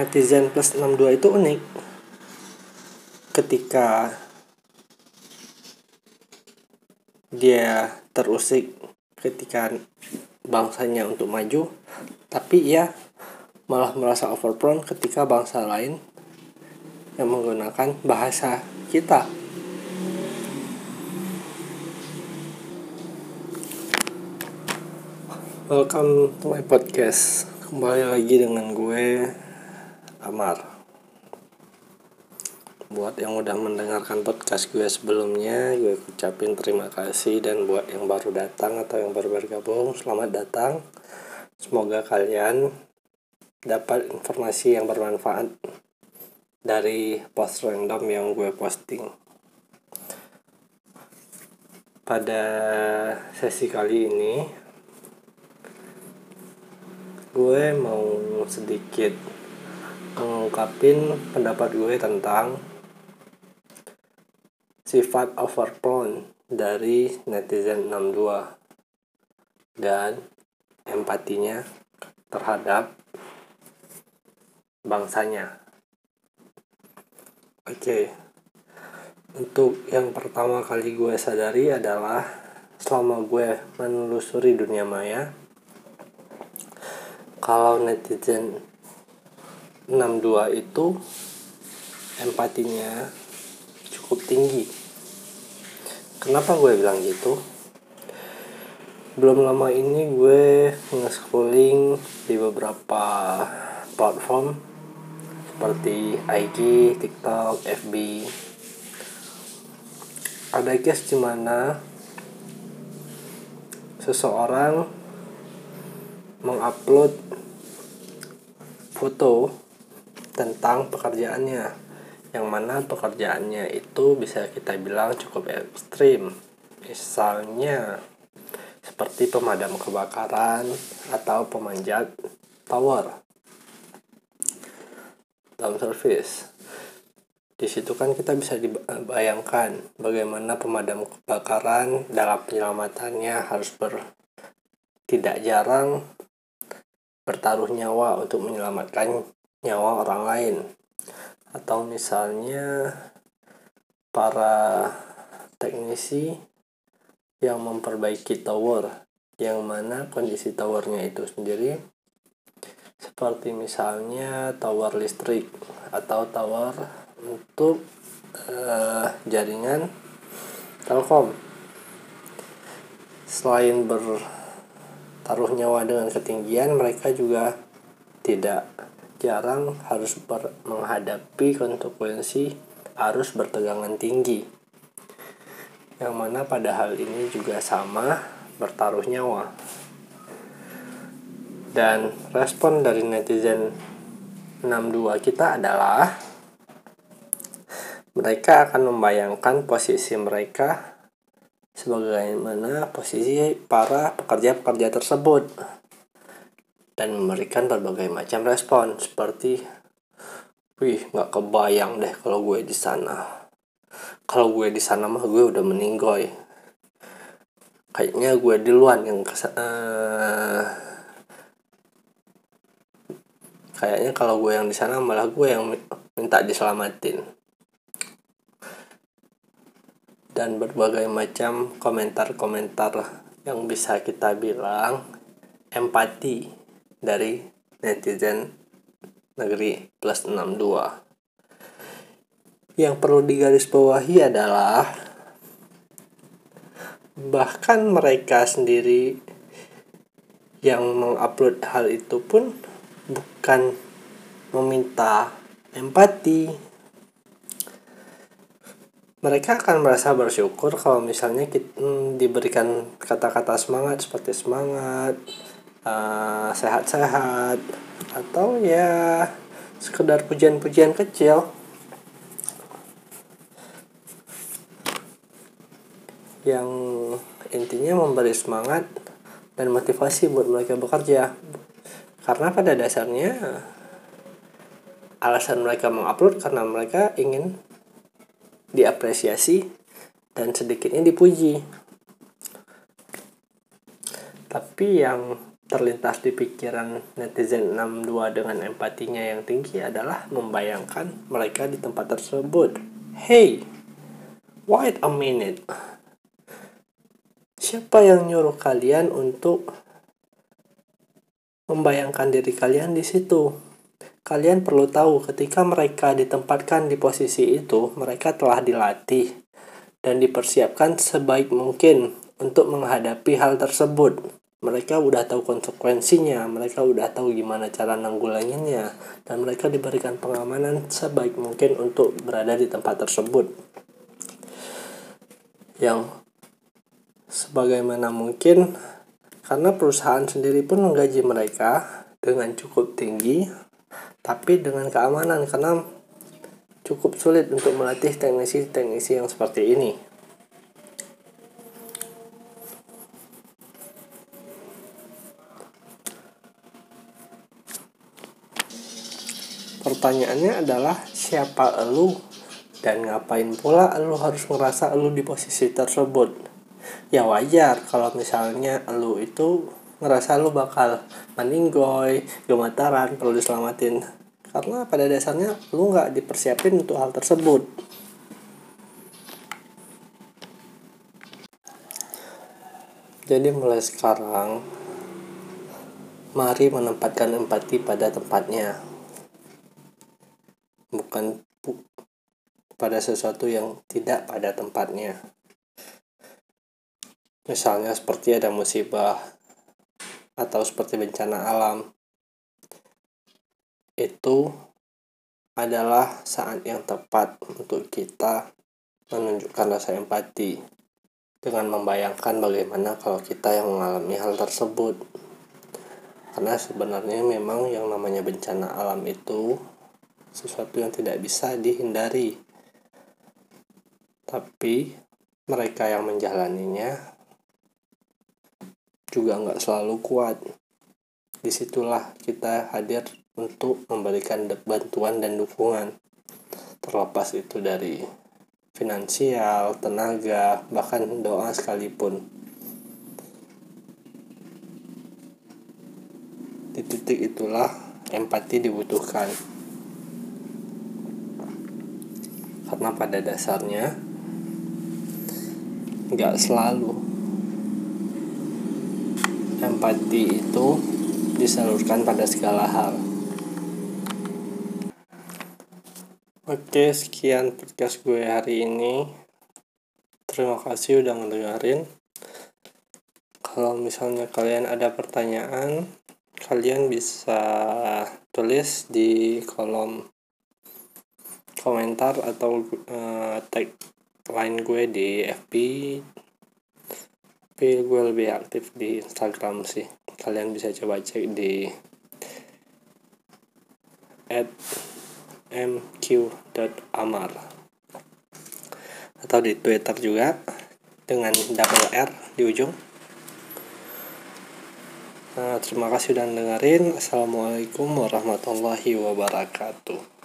netizen plus 62 itu unik. Ketika dia terusik ketika bangsanya untuk maju tapi ia malah merasa overprone ketika bangsa lain yang menggunakan bahasa kita. Welcome to my podcast. Kembali lagi dengan gue Amar Buat yang udah mendengarkan podcast gue sebelumnya Gue ucapin terima kasih. Dan buat yang baru datang atau yang baru bergabung Selamat datang. Semoga kalian dapat informasi yang bermanfaat Dari post random yang gue posting. Pada sesi kali ini gue mau sedikit mengungkapin pendapat gue tentang sifat overprone dari netizen 62 dan empatinya terhadap bangsanya. Oke. Okay. Untuk yang pertama kali gue sadari adalah selama gue menelusuri dunia maya, kalau netizen 62 itu empatinya cukup tinggi. Kenapa gue bilang gitu? Belum lama ini gue nge-scrolling di beberapa platform seperti IG, TikTok, FB ada case di mana seseorang mengupload foto tentang pekerjaannya yang mana pekerjaannya itu bisa kita bilang cukup ekstrim. Misalnya seperti pemadam kebakaran atau pemanjat tower dalam service di situ kan kita bisa dibayangkan bagaimana pemadam kebakaran dalam penyelamatannya harus ber tidak jarang bertaruh nyawa untuk menyelamatkan nyawa orang lain. Atau misalnya para teknisi yang memperbaiki tower yang mana kondisi towernya itu sendiri seperti misalnya tower listrik atau tower untuk uh, jaringan telkom selain ber taruh nyawa dengan ketinggian mereka juga tidak jarang harus menghadapi konsekuensi arus bertegangan tinggi. Yang mana pada hal ini juga sama bertaruh nyawa. Dan respon dari netizen 62 kita adalah mereka akan membayangkan posisi mereka sebagaimana posisi para pekerja-pekerja tersebut dan memberikan berbagai macam respon. Seperti wih nggak kebayang deh kalau gue di sana. Kalau gue di sana mah gue udah meninggoy kayaknya gue duluan yang kesa uh, kayaknya kalau gue yang di sana malah gue yang minta diselamatin. Dan berbagai macam komentar-komentar yang bisa kita bilang empati dari netizen negeri plus 62 yang perlu digarisbawahi adalah bahkan mereka sendiri yang mengupload hal itu pun bukan meminta empati. Mereka akan merasa bersyukur kalau misalnya kita, hmm, diberikan kata-kata semangat seperti semangat uh, sehat-sehat. Atau ya sekedar pujian-pujian kecil. Yang intinya memberi semangat dan motivasi buat mereka bekerja. Karena pada dasarnya alasan mereka mengupload karena mereka ingin diapresiasi dan sedikitnya dipuji. Tapi yang terlintas di pikiran netizen 62 dengan empatinya yang tinggi adalah membayangkan mereka di tempat tersebut. Hey, wait a minute. Siapa yang nyuruh kalian untuk membayangkan diri kalian di situ? Kalian perlu tahu ketika mereka ditempatkan di posisi itu, mereka telah dilatih dan dipersiapkan sebaik mungkin untuk menghadapi hal tersebut mereka udah tahu konsekuensinya mereka udah tahu gimana cara nanggulanginnya dan mereka diberikan pengamanan sebaik mungkin untuk berada di tempat tersebut. Yang sebagaimana mungkin karena perusahaan sendiri pun menggaji mereka dengan cukup tinggi tapi dengan keamanan karena cukup sulit untuk melatih teknisi-teknisi yang seperti ini pertanyaannya adalah siapa elu dan ngapain pula elu harus ngerasa elu di posisi tersebut? Ya wajar kalau misalnya elu itu ngerasa lu bakal meninggoy gemetaran perlu diselamatin. Karena pada dasarnya lu nggak dipersiapin untuk hal tersebut. Jadi mulai sekarang mari menempatkan empati pada tempatnya bukan pada sesuatu yang tidak pada tempatnya. Misalnya seperti ada musibah atau seperti bencana alam. Itu adalah saat yang tepat untuk kita menunjukkan rasa empati dengan membayangkan bagaimana kalau kita yang mengalami hal tersebut. Karena sebenarnya memang yang namanya bencana alam itu sesuatu yang tidak bisa dihindari tapi mereka yang menjalaninya juga nggak selalu kuat di situlah kita hadir untuk memberikan bantuan dan dukungan terlepas itu dari finansial, tenaga, bahkan doa sekalipun. Di titik itulah empati dibutuhkan. Karena pada dasarnya nggak selalu. Empati itu disalurkan pada segala hal. Oke sekian podcast gue hari ini. Terima kasih udah ngedengerin. Kalau misalnya kalian ada pertanyaan kalian bisa tulis di kolom komentar atau uh, tag line gue di FB tapi gue lebih aktif di Instagram sih kalian bisa coba cek di at mq.amar atau di Twitter juga dengan double R di ujung Nah, terima kasih sudah dengerin. Assalamualaikum warahmatullahi wabarakatuh.